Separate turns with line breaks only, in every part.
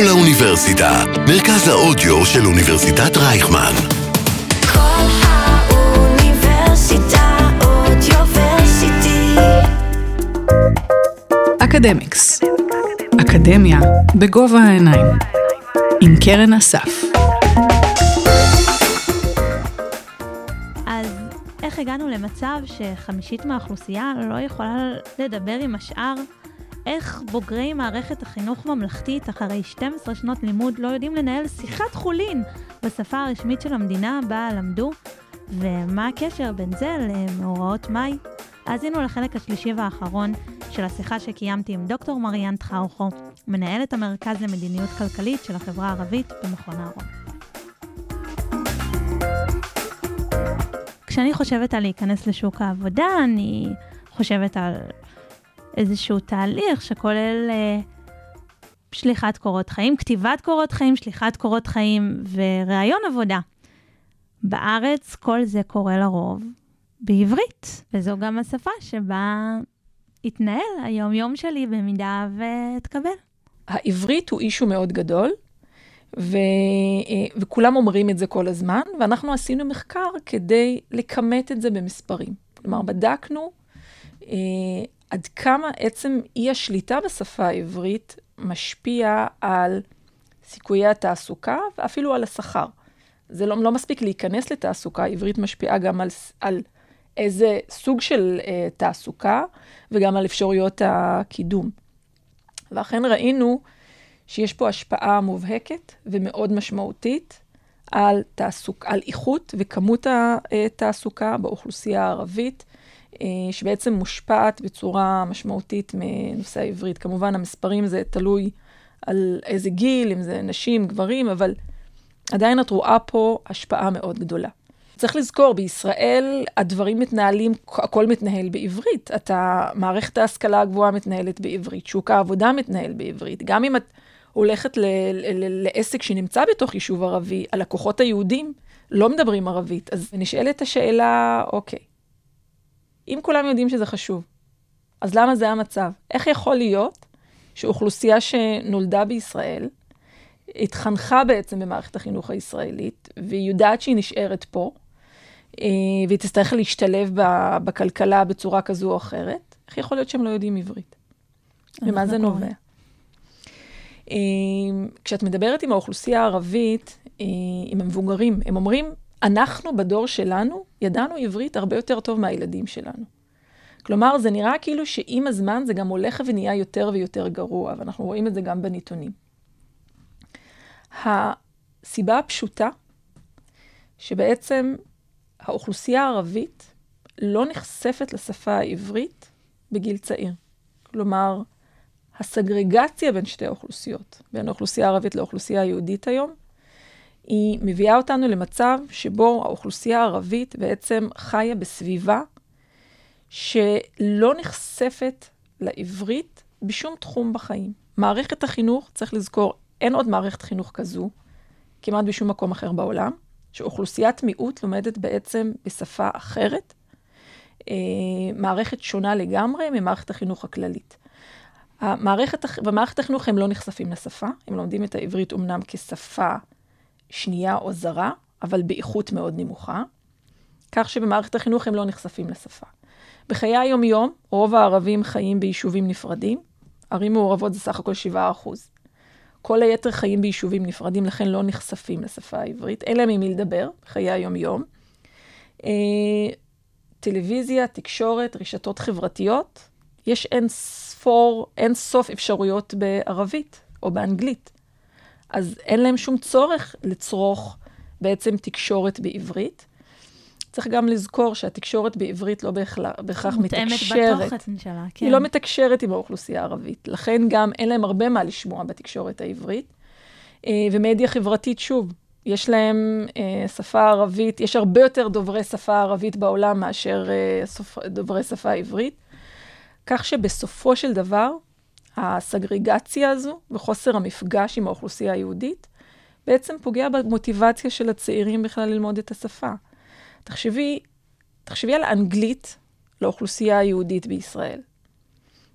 כל האוניברסיטה, מרכז האודיו של אוניברסיטת רייכמן.
כל האוניברסיטה אודיוורסיטי.
אקדמיקס. אקדמיה בגובה העיניים. עם קרן אסף.
אז איך הגענו למצב שחמישית מהאוכלוסייה לא יכולה לדבר עם השאר? איך בוגרי מערכת החינוך ממלכתית אחרי 12 שנות לימוד לא יודעים לנהל שיחת חולין בשפה הרשמית של המדינה בה למדו? ומה הקשר בין זה למאורעות מאי? האזינו לחלק השלישי והאחרון של השיחה שקיימתי עם דוקטור מריאן טחאוכו, מנהלת המרכז למדיניות כלכלית של החברה הערבית במכון אהרון. כשאני חושבת על להיכנס לשוק העבודה, אני חושבת על איזשהו תהליך שכולל אה, שליחת קורות חיים, כתיבת קורות חיים, שליחת קורות חיים וראיון עבודה. בארץ כל זה קורה לרוב בעברית, וזו גם השפה שבה יתנהל היום-יום שלי במידה ואתקבל.
העברית הוא אישו מאוד גדול, ו, אה, וכולם אומרים את זה כל הזמן, ואנחנו עשינו מחקר כדי לכמת את זה במספרים. כלומר, בדקנו אה, עד כמה עצם אי השליטה בשפה העברית משפיע על סיכויי התעסוקה ואפילו על השכר. זה לא, לא מספיק להיכנס לתעסוקה, עברית משפיעה גם על, על איזה סוג של אה, תעסוקה וגם על אפשרויות הקידום. ואכן ראינו שיש פה השפעה מובהקת ומאוד משמעותית על, תעסוק, על איכות וכמות התעסוקה באוכלוסייה הערבית, אה, שבעצם מושפעת בצורה משמעותית מנושא העברית. כמובן, המספרים זה תלוי על איזה גיל, אם זה נשים, גברים, אבל עדיין את רואה פה השפעה מאוד גדולה. צריך לזכור, בישראל הדברים מתנהלים, הכל מתנהל בעברית. אתה, מערכת ההשכלה הגבוהה מתנהלת בעברית, שוק העבודה מתנהל בעברית. גם אם את הולכת ל, ל, ל, לעסק שנמצא בתוך יישוב ערבי, הלקוחות היהודים לא מדברים ערבית. אז נשאלת השאלה, אוקיי, אם כולם יודעים שזה חשוב, אז למה זה המצב? איך יכול להיות שאוכלוסייה שנולדה בישראל, התחנכה בעצם במערכת החינוך הישראלית, והיא יודעת שהיא נשארת פה, אה, והיא תצטרך להשתלב בכלכלה בצורה כזו או אחרת, איך יכול להיות שהם לא יודעים עברית? ומה זה נובע? אה, כשאת מדברת עם האוכלוסייה הערבית, אה, עם המבוגרים, הם אומרים, אנחנו בדור שלנו ידענו עברית הרבה יותר טוב מהילדים שלנו. כלומר, זה נראה כאילו שעם הזמן זה גם הולך ונהיה יותר ויותר גרוע, ואנחנו רואים את זה גם בנתונים. הסיבה הפשוטה, שבעצם האוכלוסייה הערבית לא נחשפת לשפה העברית בגיל צעיר. כלומר, הסגרגציה בין שתי האוכלוסיות, בין האוכלוסייה הערבית לאוכלוסייה היהודית היום, היא מביאה אותנו למצב שבו האוכלוסייה הערבית בעצם חיה בסביבה שלא נחשפת לעברית בשום תחום בחיים. מערכת החינוך, צריך לזכור, אין עוד מערכת חינוך כזו, כמעט בשום מקום אחר בעולם, שאוכלוסיית מיעוט לומדת בעצם בשפה אחרת, אה, מערכת שונה לגמרי ממערכת החינוך הכללית. המערכת, במערכת החינוך הם לא נחשפים לשפה, הם לומדים את העברית אמנם כשפה שנייה או זרה, אבל באיכות מאוד נמוכה, כך שבמערכת החינוך הם לא נחשפים לשפה. בחיי היום-יום, רוב הערבים חיים ביישובים נפרדים, ערים מעורבות זה סך הכל 7 אחוז. כל היתר חיים ביישובים נפרדים, לכן לא נחשפים לשפה העברית, אין להם עם מי לדבר בחיי היום-יום. אה, טלוויזיה, תקשורת, רשתות חברתיות, יש אין ספור, אין סוף אפשרויות בערבית או באנגלית. אז אין להם שום צורך לצרוך בעצם תקשורת בעברית. צריך גם לזכור שהתקשורת בעברית לא בהכרח מתקשרת.
מותאמת בתוכן שלה, כן.
היא לא מתקשרת עם האוכלוסייה הערבית. לכן גם אין להם הרבה מה לשמוע בתקשורת העברית. אה, ומדיה חברתית, שוב, יש להם אה, שפה ערבית, יש הרבה יותר דוברי שפה ערבית בעולם מאשר אה, דוברי שפה עברית. כך שבסופו של דבר, הסגרגציה הזו וחוסר המפגש עם האוכלוסייה היהודית בעצם פוגע במוטיבציה של הצעירים בכלל ללמוד את השפה. תחשבי, תחשבי על אנגלית לאוכלוסייה היהודית בישראל.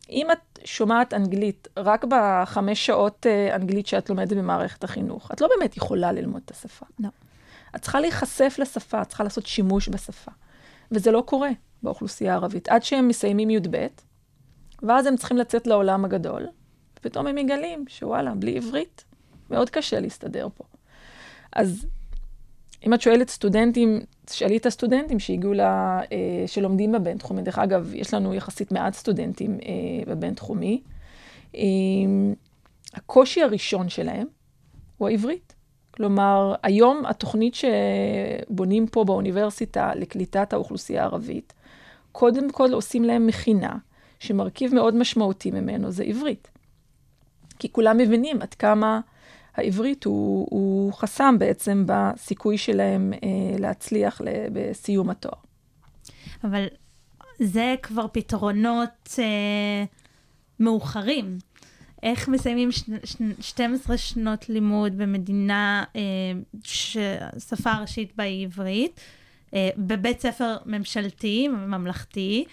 אם את שומעת אנגלית רק בחמש שעות אה, אנגלית שאת לומדת במערכת החינוך, את לא באמת יכולה ללמוד את השפה.
לא.
את צריכה להיחשף לשפה, את צריכה לעשות שימוש בשפה. וזה לא קורה באוכלוסייה הערבית. עד שהם מסיימים י"ב, ואז הם צריכים לצאת לעולם הגדול, ופתאום הם מגלים שוואלה, בלי עברית, מאוד קשה להסתדר פה. אז אם את שואלת סטודנטים, תשאלי את הסטודנטים שהגיעו, ל, אה, שלומדים בבינתחומי. דרך אגב, יש לנו יחסית מעט סטודנטים אה, בבינתחומי. אה, הקושי הראשון שלהם הוא העברית. כלומר, היום התוכנית שבונים פה באוניברסיטה לקליטת האוכלוסייה הערבית, קודם כל עושים להם מכינה, שמרכיב מאוד משמעותי ממנו זה עברית. כי כולם מבינים עד כמה העברית הוא, הוא חסם בעצם בסיכוי שלהם אה, להצליח בסיום התואר.
אבל זה כבר פתרונות אה, מאוחרים. איך מסיימים ש... ש... 12 שנות לימוד במדינה אה, ששפה ראשית בה היא עברית, אה, בבית ספר ממשלתי, ממלכתי,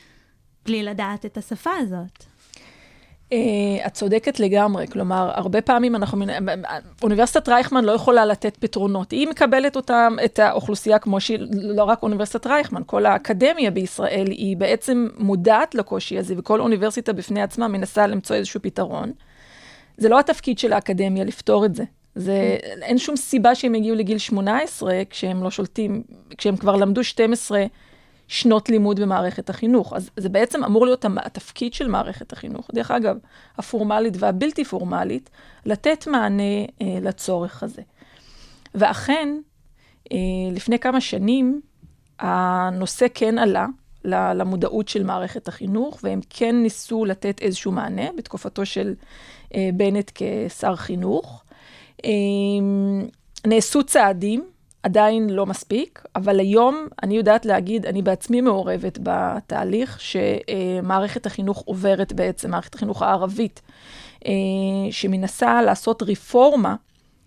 בלי לדעת את השפה הזאת?
Uh, את צודקת לגמרי, כלומר, הרבה פעמים אנחנו, אוניברסיטת רייכמן לא יכולה לתת פתרונות. היא מקבלת אותם, את האוכלוסייה כמו שהיא, לא רק אוניברסיטת רייכמן, כל האקדמיה בישראל היא בעצם מודעת לקושי הזה, וכל אוניברסיטה בפני עצמה מנסה למצוא איזשהו פתרון. זה לא התפקיד של האקדמיה לפתור את זה. זה, אין שום סיבה שהם יגיעו לגיל 18 כשהם לא שולטים, כשהם כבר למדו 12 שנות לימוד במערכת החינוך. אז זה בעצם אמור להיות התפקיד של מערכת החינוך. דרך אגב, הפורמלית והבלתי פורמלית, לתת מענה אה, לצורך הזה. ואכן, אה, לפני כמה שנים, הנושא כן עלה למודעות של מערכת החינוך, והם כן ניסו לתת איזשהו מענה בתקופתו של אה, בנט כשר חינוך. אה, נעשו צעדים, עדיין לא מספיק, אבל היום אני יודעת להגיד, אני בעצמי מעורבת בתהליך שמערכת החינוך עוברת בעצם, מערכת החינוך הערבית, אה, שמנסה לעשות רפורמה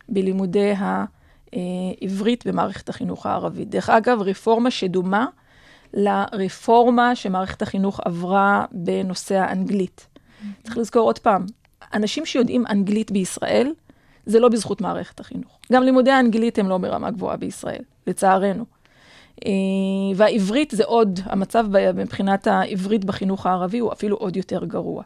בלימודי העברית במערכת החינוך הערבית. דרך אגב, רפורמה שדומה לרפורמה שמערכת החינוך עברה בנושא האנגלית. צריך לזכור עוד פעם, אנשים שיודעים אנגלית בישראל, זה לא בזכות מערכת החינוך. גם לימודי האנגלית הם לא ברמה גבוהה בישראל, לצערנו. אה, והעברית זה עוד, המצב מבחינת העברית בחינוך הערבי הוא אפילו עוד יותר גרוע.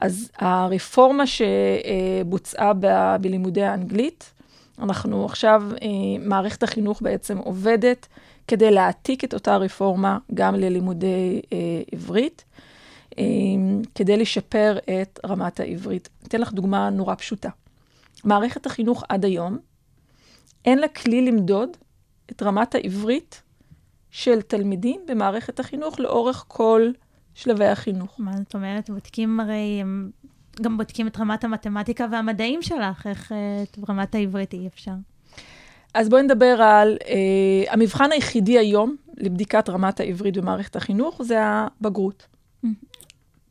אז הרפורמה שבוצעה ב- בלימודי האנגלית, אנחנו עכשיו, אה, מערכת החינוך בעצם עובדת כדי להעתיק את אותה רפורמה גם ללימודי אה, עברית, כדי לשפר את רמת העברית. אתן לך דוגמה נורא פשוטה. מערכת החינוך עד היום, אין לה כלי למדוד את רמת העברית של תלמידים במערכת החינוך לאורך כל שלבי החינוך.
מה זאת אומרת? בודקים הרי, הם גם בודקים את רמת המתמטיקה והמדעים שלך, איך אה, את רמת העברית אי אפשר.
אז בואי נדבר על, אה, המבחן היחידי היום לבדיקת רמת העברית במערכת החינוך זה הבגרות.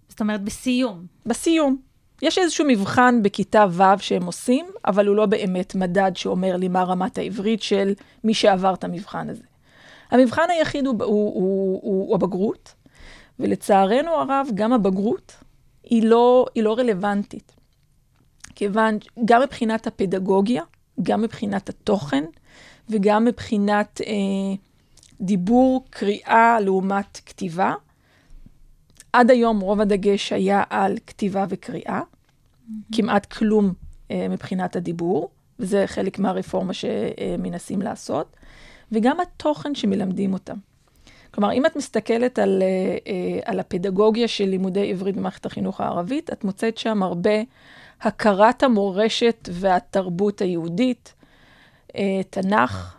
זאת אומרת, בסיום.
בסיום. יש איזשהו מבחן בכיתה ו' שהם עושים, אבל הוא לא באמת מדד שאומר לי מה רמת העברית של מי שעבר את המבחן הזה. המבחן היחיד הוא, הוא, הוא, הוא, הוא הבגרות, ולצערנו הרב, גם הבגרות היא לא, היא לא רלוונטית. כיוון, גם מבחינת הפדגוגיה, גם מבחינת התוכן, וגם מבחינת אה, דיבור, קריאה לעומת כתיבה, עד היום רוב הדגש היה על כתיבה וקריאה, mm-hmm. כמעט כלום אה, מבחינת הדיבור, וזה חלק מהרפורמה שמנסים לעשות, וגם התוכן שמלמדים אותם. כלומר, אם את מסתכלת על, אה, אה, על הפדגוגיה של לימודי עברית במערכת החינוך הערבית, את מוצאת שם הרבה הכרת המורשת והתרבות היהודית, אה, תנ"ך,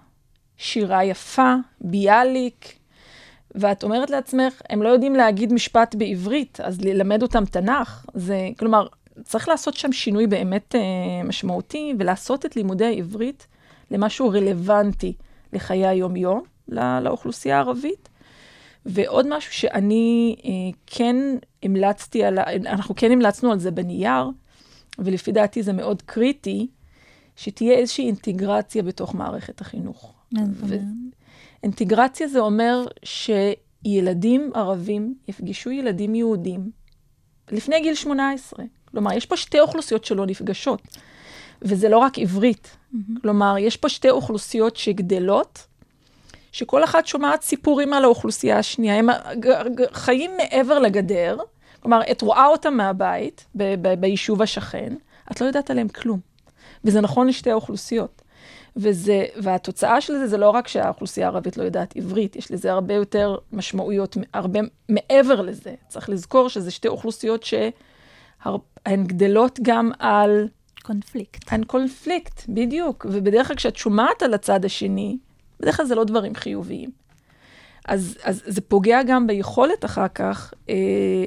שירה יפה, ביאליק, ואת אומרת לעצמך, הם לא יודעים להגיד משפט בעברית, אז ללמד אותם תנ"ך. זה, כלומר, צריך לעשות שם שינוי באמת אה, משמעותי, ולעשות את לימודי העברית למשהו רלוונטי לחיי היום-יום, לא, לאוכלוסייה הערבית. ועוד משהו שאני אה, כן המלצתי על, אנחנו כן המלצנו על זה בנייר, ולפי דעתי זה מאוד קריטי, שתהיה איזושהי אינטגרציה בתוך מערכת החינוך. ו- אינטגרציה זה אומר שילדים ערבים יפגשו ילדים יהודים לפני גיל 18. כלומר, יש פה שתי אוכלוסיות שלא נפגשות, וזה לא רק עברית. כלומר, יש פה שתי אוכלוסיות שגדלות, שכל אחת שומעת סיפורים על האוכלוסייה השנייה. הם חיים מעבר לגדר, כלומר, את רואה אותם מהבית, ב- ב- ביישוב השכן, את לא יודעת עליהם כלום. וזה נכון לשתי האוכלוסיות. וזה, והתוצאה של זה, זה לא רק שהאוכלוסייה הערבית לא יודעת עברית, יש לזה הרבה יותר משמעויות, הרבה מעבר לזה. צריך לזכור שזה שתי אוכלוסיות שהן גדלות גם על,
קונפליקט.
על קונפליקט, בדיוק. ובדרך כלל כשאת שומעת על הצד השני, בדרך כלל זה לא דברים חיוביים. אז, אז זה פוגע גם ביכולת אחר כך אה,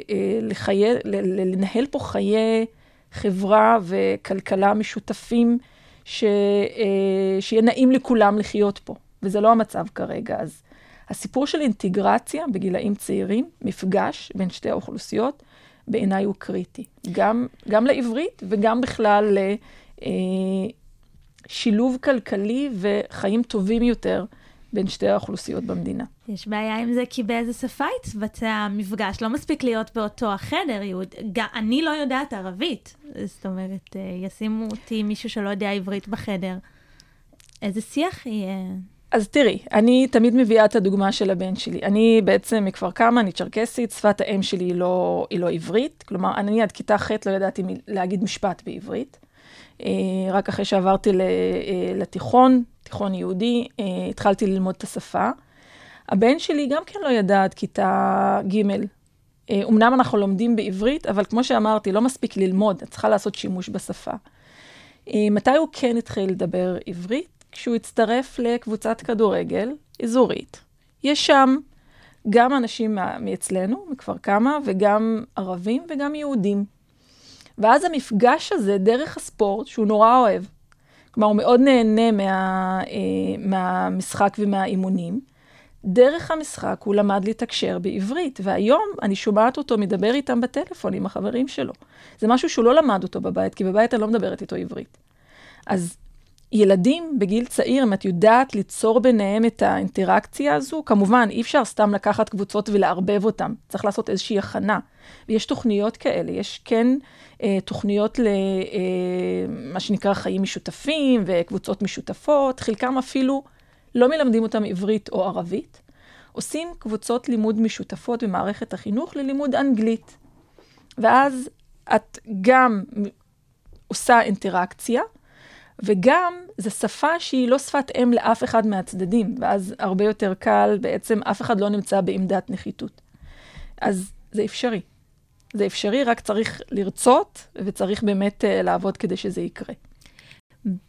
אה, לחיי, ל, ל, לנהל פה חיי חברה וכלכלה משותפים, ש, אה, שיהיה נעים לכולם לחיות פה, וזה לא המצב כרגע. אז הסיפור של אינטגרציה בגילאים צעירים, מפגש בין שתי האוכלוסיות, בעיניי הוא קריטי. גם, גם לעברית וגם בכלל לשילוב כלכלי וחיים טובים יותר בין שתי האוכלוסיות במדינה.
יש בעיה עם זה, כי באיזה שפה יתבצע המפגש? לא מספיק להיות באותו החדר, יהוד. אני לא יודעת ערבית. זאת אומרת, אה, ישימו אותי מישהו שלא יודע עברית בחדר. איזה שיח יהיה?
אז תראי, אני תמיד מביאה את הדוגמה של הבן שלי. אני בעצם מכפר קמא, אני צ'רקסית, שפת האם שלי היא לא, היא לא עברית. כלומר, אני עד כיתה ח' לא ידעתי להגיד משפט בעברית. אה, רק אחרי שעברתי אה, לתיכון, תיכון יהודי, אה, התחלתי ללמוד את השפה. הבן שלי גם כן לא ידע עד כיתה ג'. אה, אמנם אנחנו לומדים בעברית, אבל כמו שאמרתי, לא מספיק ללמוד, את צריכה לעשות שימוש בשפה. אה, מתי הוא כן התחיל לדבר עברית? כשהוא הצטרף לקבוצת כדורגל אזורית. יש שם גם אנשים מאצלנו, מכפר קמא, וגם ערבים וגם יהודים. ואז המפגש הזה, דרך הספורט, שהוא נורא אוהב, כלומר, הוא מאוד נהנה מה, אה, מהמשחק ומהאימונים, דרך המשחק הוא למד לתקשר בעברית, והיום אני שומעת אותו מדבר איתם בטלפון עם החברים שלו. זה משהו שהוא לא למד אותו בבית, כי בבית אני לא מדברת איתו עברית. אז ילדים בגיל צעיר, אם את יודעת ליצור ביניהם את האינטראקציה הזו, כמובן, אי אפשר סתם לקחת קבוצות ולערבב אותם, צריך לעשות איזושהי הכנה. ויש תוכניות כאלה, יש כן אה, תוכניות למה שנקרא חיים משותפים וקבוצות משותפות, חלקם אפילו לא מלמדים אותם עברית או ערבית, עושים קבוצות לימוד משותפות במערכת החינוך ללימוד אנגלית. ואז את גם עושה אינטראקציה, וגם זו שפה שהיא לא שפת אם לאף אחד מהצדדים, ואז הרבה יותר קל, בעצם אף אחד לא נמצא בעמדת נחיתות. אז זה אפשרי. זה אפשרי, רק צריך לרצות, וצריך באמת uh, לעבוד כדי שזה יקרה.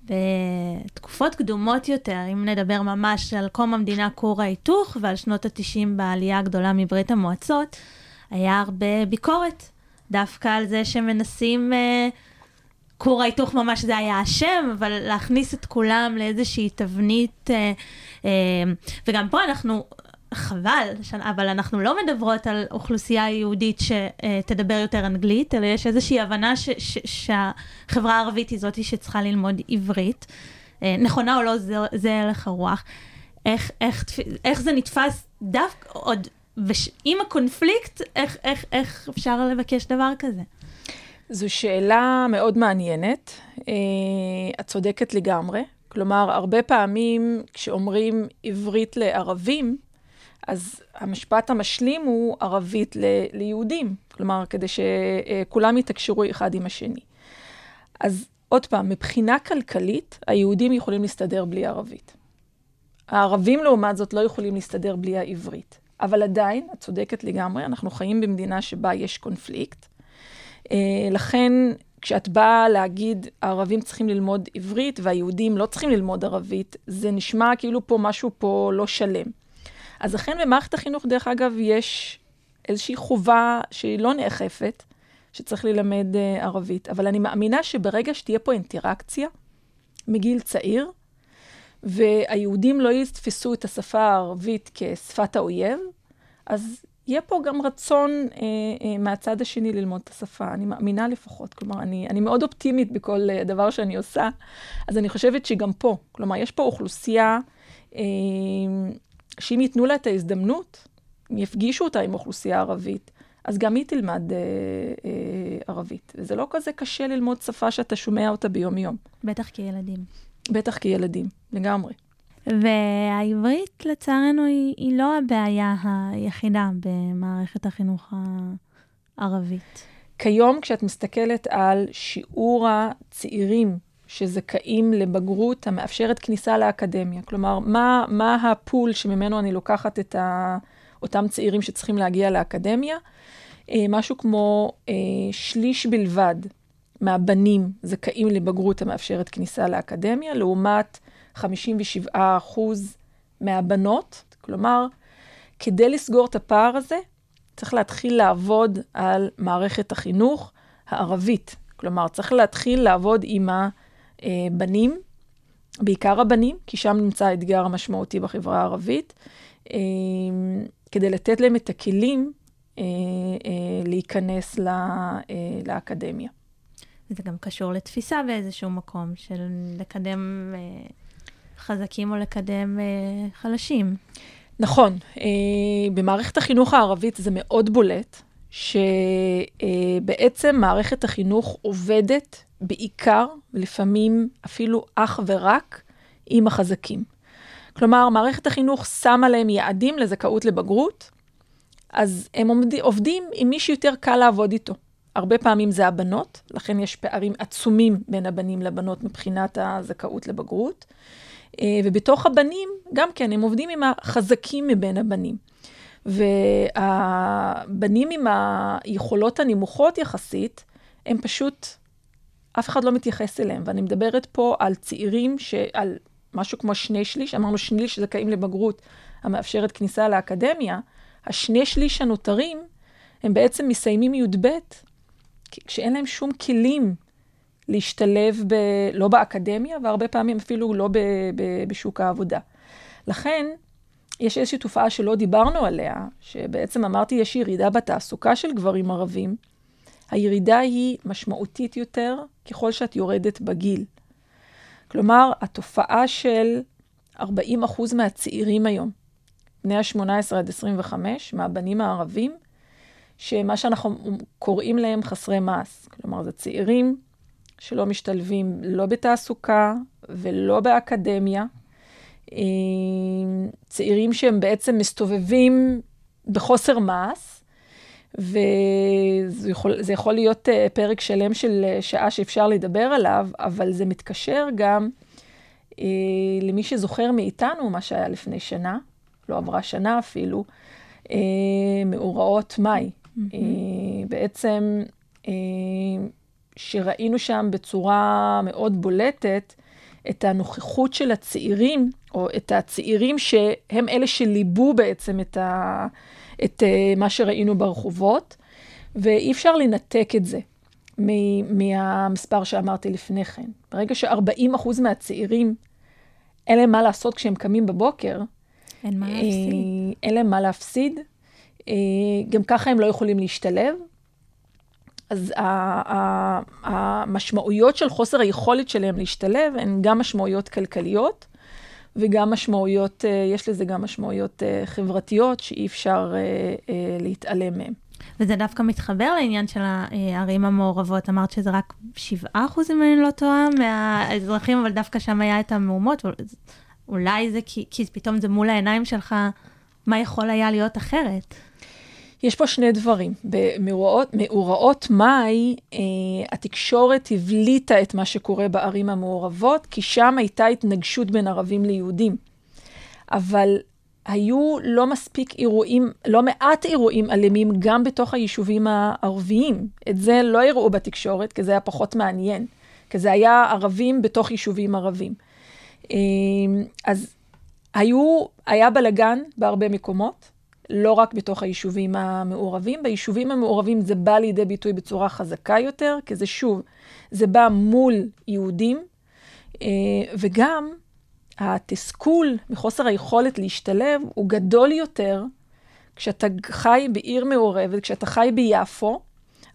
בתקופות קדומות יותר, אם נדבר ממש על קום המדינה, כור ההיתוך, ועל שנות ה-90 בעלייה הגדולה מברית המועצות, היה הרבה ביקורת, דווקא על זה שמנסים, אה, כור ההיתוך ממש זה היה השם, אבל להכניס את כולם לאיזושהי תבנית, אה, אה, וגם פה אנחנו... חבל, אבל אנחנו לא מדברות על אוכלוסייה יהודית שתדבר יותר אנגלית, אלא יש איזושהי הבנה ש- ש- שהחברה הערבית היא זאתי שצריכה ללמוד עברית. אה, נכונה או לא, זה, זה הלך הרוח. איך, איך, איך זה נתפס דווקא עוד, וש, עם הקונפליקט, איך, איך, איך אפשר לבקש דבר כזה?
זו שאלה מאוד מעניינת. אה, את צודקת לגמרי. כלומר, הרבה פעמים כשאומרים עברית לערבים, אז המשפט המשלים הוא ערבית ל- ליהודים. כלומר, כדי שכולם יתקשרו אחד עם השני. אז עוד פעם, מבחינה כלכלית, היהודים יכולים להסתדר בלי ערבית. הערבים, לעומת זאת, לא יכולים להסתדר בלי העברית. אבל עדיין, את צודקת לגמרי, אנחנו חיים במדינה שבה יש קונפליקט. אה, לכן, כשאת באה להגיד, הערבים צריכים ללמוד עברית והיהודים לא צריכים ללמוד ערבית, זה נשמע כאילו פה משהו פה לא שלם. אז לכן במערכת החינוך, דרך אגב, יש איזושהי חובה שהיא לא נאכפת, שצריך ללמד uh, ערבית. אבל אני מאמינה שברגע שתהיה פה אינטראקציה מגיל צעיר, והיהודים לא יתפסו את השפה הערבית כשפת האויב, אז יהיה פה גם רצון אה, אה, מהצד השני ללמוד את השפה. אני מאמינה לפחות. כלומר, אני, אני מאוד אופטימית בכל אה, דבר שאני עושה, אז אני חושבת שגם פה, כלומר, יש פה אוכלוסייה אה, שאם ייתנו לה את ההזדמנות, יפגישו אותה עם אוכלוסייה ערבית, אז גם היא תלמד אה, אה, ערבית. וזה לא כזה קשה ללמוד שפה שאתה שומע אותה ביום-יום.
בטח כילדים.
בטח כילדים, לגמרי.
והעברית, לצערנו, היא, היא לא הבעיה היחידה במערכת החינוך הערבית.
כיום, כשאת מסתכלת על שיעור הצעירים שזכאים לבגרות המאפשרת כניסה לאקדמיה, כלומר, מה, מה הפול שממנו אני לוקחת את ה, אותם צעירים שצריכים להגיע לאקדמיה? אה, משהו כמו אה, שליש בלבד מהבנים זכאים לבגרות המאפשרת כניסה לאקדמיה, לעומת 57 אחוז מהבנות. כלומר, כדי לסגור את הפער הזה, צריך להתחיל לעבוד על מערכת החינוך הערבית. כלומר, צריך להתחיל לעבוד עם הבנים, בעיקר הבנים, כי שם נמצא האתגר המשמעותי בחברה הערבית, אה, כדי לתת להם את הכלים אה, אה, להיכנס לאקדמיה.
זה גם קשור לתפיסה באיזשהו מקום, של לקדם חזקים או לקדם חלשים.
נכון. במערכת החינוך הערבית זה מאוד בולט, שבעצם מערכת החינוך עובדת בעיקר, לפעמים אפילו אך ורק, עם החזקים. כלומר, מערכת החינוך שמה להם יעדים לזכאות לבגרות, אז הם עובדים עם מי שיותר קל לעבוד איתו. הרבה פעמים זה הבנות, לכן יש פערים עצומים בין הבנים לבנות מבחינת הזכאות לבגרות. אה, ובתוך הבנים, גם כן, הם עובדים עם החזקים מבין הבנים. והבנים עם היכולות הנמוכות יחסית, הם פשוט, אף אחד לא מתייחס אליהם. ואני מדברת פה על צעירים, ש... על משהו כמו שני שליש, אמרנו שליש זכאים לבגרות המאפשרת כניסה לאקדמיה, השני שליש הנותרים, הם בעצם מסיימים י"ב, כשאין להם שום כלים להשתלב ב, לא באקדמיה, והרבה פעמים אפילו לא ב, ב, בשוק העבודה. לכן, יש איזושהי תופעה שלא דיברנו עליה, שבעצם אמרתי, יש ירידה בתעסוקה של גברים ערבים. הירידה היא משמעותית יותר ככל שאת יורדת בגיל. כלומר, התופעה של 40% מהצעירים היום, בני ה-18 עד 25, מהבנים הערבים, שמה שאנחנו קוראים להם חסרי מעש. כלומר, זה צעירים שלא משתלבים לא בתעסוקה ולא באקדמיה. אה, צעירים שהם בעצם מסתובבים בחוסר מעש, וזה יכול, יכול להיות אה, פרק שלם של אה, שעה שאפשר לדבר עליו, אבל זה מתקשר גם אה, למי שזוכר מאיתנו מה שהיה לפני שנה, לא עברה שנה אפילו, אה, מאורעות מאי. Mm-hmm. אה, בעצם, אה, שראינו שם בצורה מאוד בולטת את הנוכחות של הצעירים, או את הצעירים שהם אלה שליבו בעצם את, ה, את uh, מה שראינו ברחובות, ואי אפשר לנתק את זה מהמספר שאמרתי לפני כן. ברגע ש-40% מהצעירים, אין להם מה לעשות כשהם קמים בבוקר,
אין מה להפסיד.
אה, אין להם מה להפסיד. אה, גם ככה הם לא יכולים להשתלב. אז המשמעויות של חוסר היכולת שלהם להשתלב הן גם משמעויות כלכליות וגם משמעויות, אה, יש לזה גם משמעויות חברתיות שאי אפשר להתעלם מהן.
וזה דווקא מתחבר לעניין של הערים המעורבות. אמרת שזה רק 7 אחוז, אם אני לא טועה, מהאזרחים, אבל דווקא שם היה את המהומות. אולי זה כי, כי פתאום זה מול העיניים שלך, מה יכול היה להיות אחרת?
יש פה שני דברים. במאורעות מאי, אה, התקשורת הבליטה את מה שקורה בערים המעורבות, כי שם הייתה התנגשות בין ערבים ליהודים. אבל היו לא מספיק אירועים, לא מעט אירועים אלימים גם בתוך היישובים הערביים. את זה לא הראו בתקשורת, כי זה היה פחות מעניין. כי זה היה ערבים בתוך יישובים ערבים. אמ, אז היו, היה בלגן בהרבה מקומות, לא רק בתוך היישובים המעורבים. ביישובים המעורבים זה בא לידי ביטוי בצורה חזקה יותר, כי זה שוב, זה בא מול יהודים, אה, וגם התסכול מחוסר היכולת להשתלב הוא גדול יותר כשאתה חי בעיר מעורבת, כשאתה חי ביפו,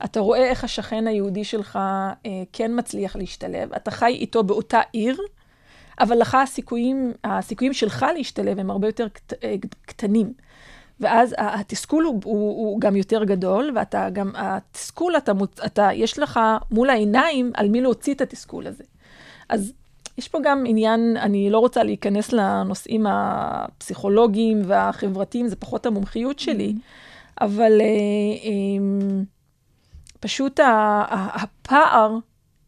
אתה רואה איך השכן היהודי שלך אה, כן מצליח להשתלב, אתה חי איתו באותה עיר, אבל לך הסיכויים, הסיכויים שלך להשתלב הם הרבה יותר קט, אה, קטנים. ואז התסכול הוא, הוא, הוא גם יותר גדול, ואתה גם, התסכול, אתה, אתה, יש לך מול העיניים על מי להוציא את התסכול הזה. אז יש פה גם עניין, אני לא רוצה להיכנס לנושאים הפסיכולוגיים והחברתיים, זה פחות המומחיות שלי, אבל אה, אה, פשוט הפער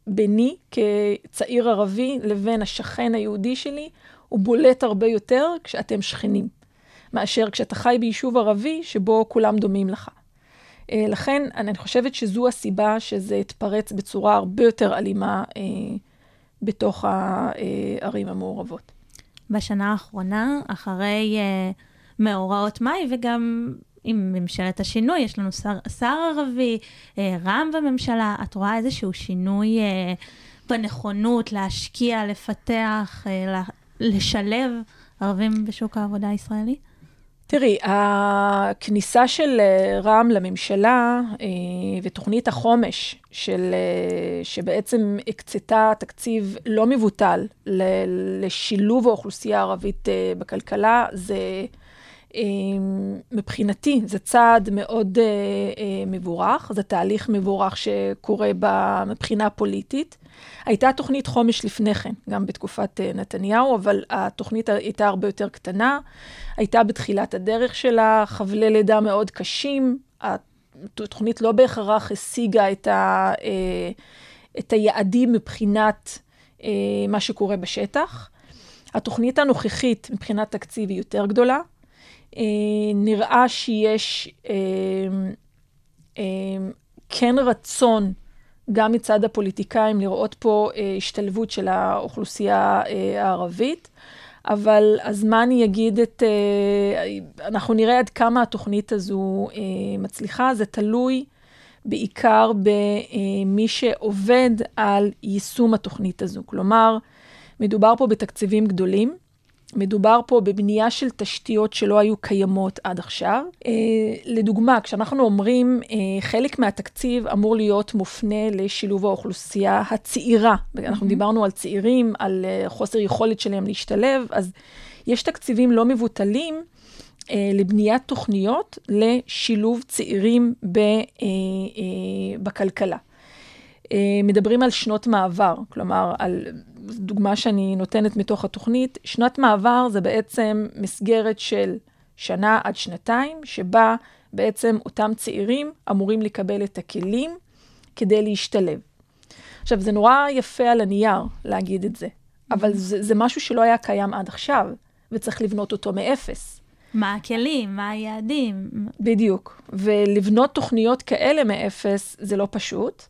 ביני כצעיר ערבי לבין השכן היהודי שלי, הוא בולט הרבה יותר כשאתם שכנים, מאשר כשאתה חי ביישוב ערבי שבו כולם דומים לך. אה, לכן, אני חושבת שזו הסיבה שזה התפרץ בצורה הרבה יותר אלימה אה, בתוך הערים המעורבות.
בשנה האחרונה, אחרי uh, מאורעות מאי, וגם עם ממשלת השינוי, יש לנו שר, שר ערבי, uh, רע"מ בממשלה, את רואה איזשהו שינוי uh, בנכונות להשקיע, לפתח, לה, לשלב ערבים בשוק העבודה הישראלי?
תראי, הכניסה של אה, רע"מ לממשלה אה, ותוכנית החומש, של, אה, שבעצם הקצתה תקציב לא מבוטל לשילוב האוכלוסייה הערבית בכלכלה, זה מבחינתי, זה צעד מאוד אה, אה, מבורך, זה תהליך מבורך שקורה מבחינה פוליטית. הייתה תוכנית חומש לפני כן, גם בתקופת אה, נתניהו, אבל התוכנית הייתה הרבה יותר קטנה. הייתה בתחילת הדרך שלה, חבלי לידה מאוד קשים. התוכנית לא בהכרח השיגה את, ה, אה, את היעדים מבחינת אה, מה שקורה בשטח. התוכנית הנוכחית מבחינת תקציב היא יותר גדולה. אה, נראה שיש כן רצון גם מצד הפוליטיקאים לראות פה השתלבות של האוכלוסייה הערבית. אבל הזמן יגיד את, אנחנו נראה עד כמה התוכנית הזו מצליחה, זה תלוי בעיקר במי שעובד על יישום התוכנית הזו. כלומר, מדובר פה בתקציבים גדולים, מדובר פה בבנייה של תשתיות שלא היו קיימות עד עכשיו. לדוגמה, כשאנחנו אומרים חלק מהתקציב אמור להיות מופנה לשילוב האוכלוסייה הצעירה, אנחנו דיברנו על צעירים, על חוסר יכולת שלהם להשתלב, אז יש תקציבים לא מבוטלים לבניית תוכניות לשילוב צעירים בכלכלה. מדברים על שנות מעבר, כלומר, על דוגמה שאני נותנת מתוך התוכנית, שנת מעבר זה בעצם מסגרת של שנה עד שנתיים, שבה בעצם אותם צעירים אמורים לקבל את הכלים כדי להשתלב. עכשיו, זה נורא יפה על הנייר להגיד את זה, אבל זה, זה משהו שלא היה קיים עד עכשיו, וצריך לבנות אותו מאפס.
מה הכלים? מה היעדים?
בדיוק. ולבנות תוכניות כאלה מאפס זה לא פשוט.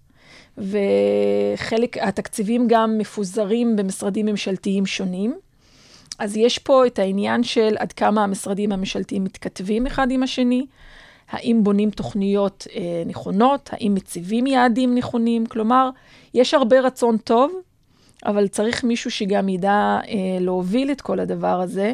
וחלק, התקציבים גם מפוזרים במשרדים ממשלתיים שונים. אז יש פה את העניין של עד כמה המשרדים הממשלתיים מתכתבים אחד עם השני, האם בונים תוכניות אה, נכונות, האם מציבים יעדים נכונים, כלומר, יש הרבה רצון טוב, אבל צריך מישהו שגם ידע אה, להוביל את כל הדבר הזה.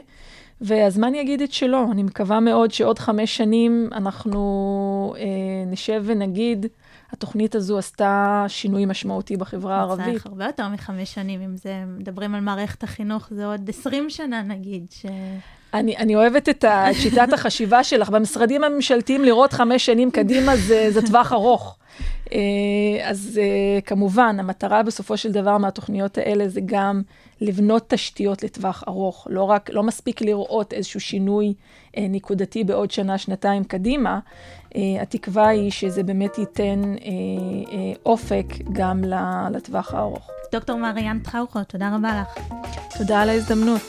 והזמן יגיד את שלו. אני מקווה מאוד שעוד חמש שנים אנחנו אה, נשב ונגיד, התוכנית הזו עשתה שינוי משמעותי בחברה הערבית.
צריך הרבה יותר מחמש שנים, אם זה, מדברים על מערכת החינוך, זה עוד עשרים שנה נגיד. ש...
אני, אני אוהבת את, ה, את שיטת החשיבה שלך. במשרדים הממשלתיים לראות חמש שנים קדימה זה, זה טווח ארוך. אז כמובן, המטרה בסופו של דבר מהתוכניות האלה זה גם לבנות תשתיות לטווח ארוך. לא רק, לא מספיק לראות איזשהו שינוי נקודתי בעוד שנה, שנתיים קדימה. התקווה היא שזה באמת ייתן אופק גם לטווח הארוך.
דוקטור מריאן טראוכו, תודה רבה לך.
תודה על ההזדמנות.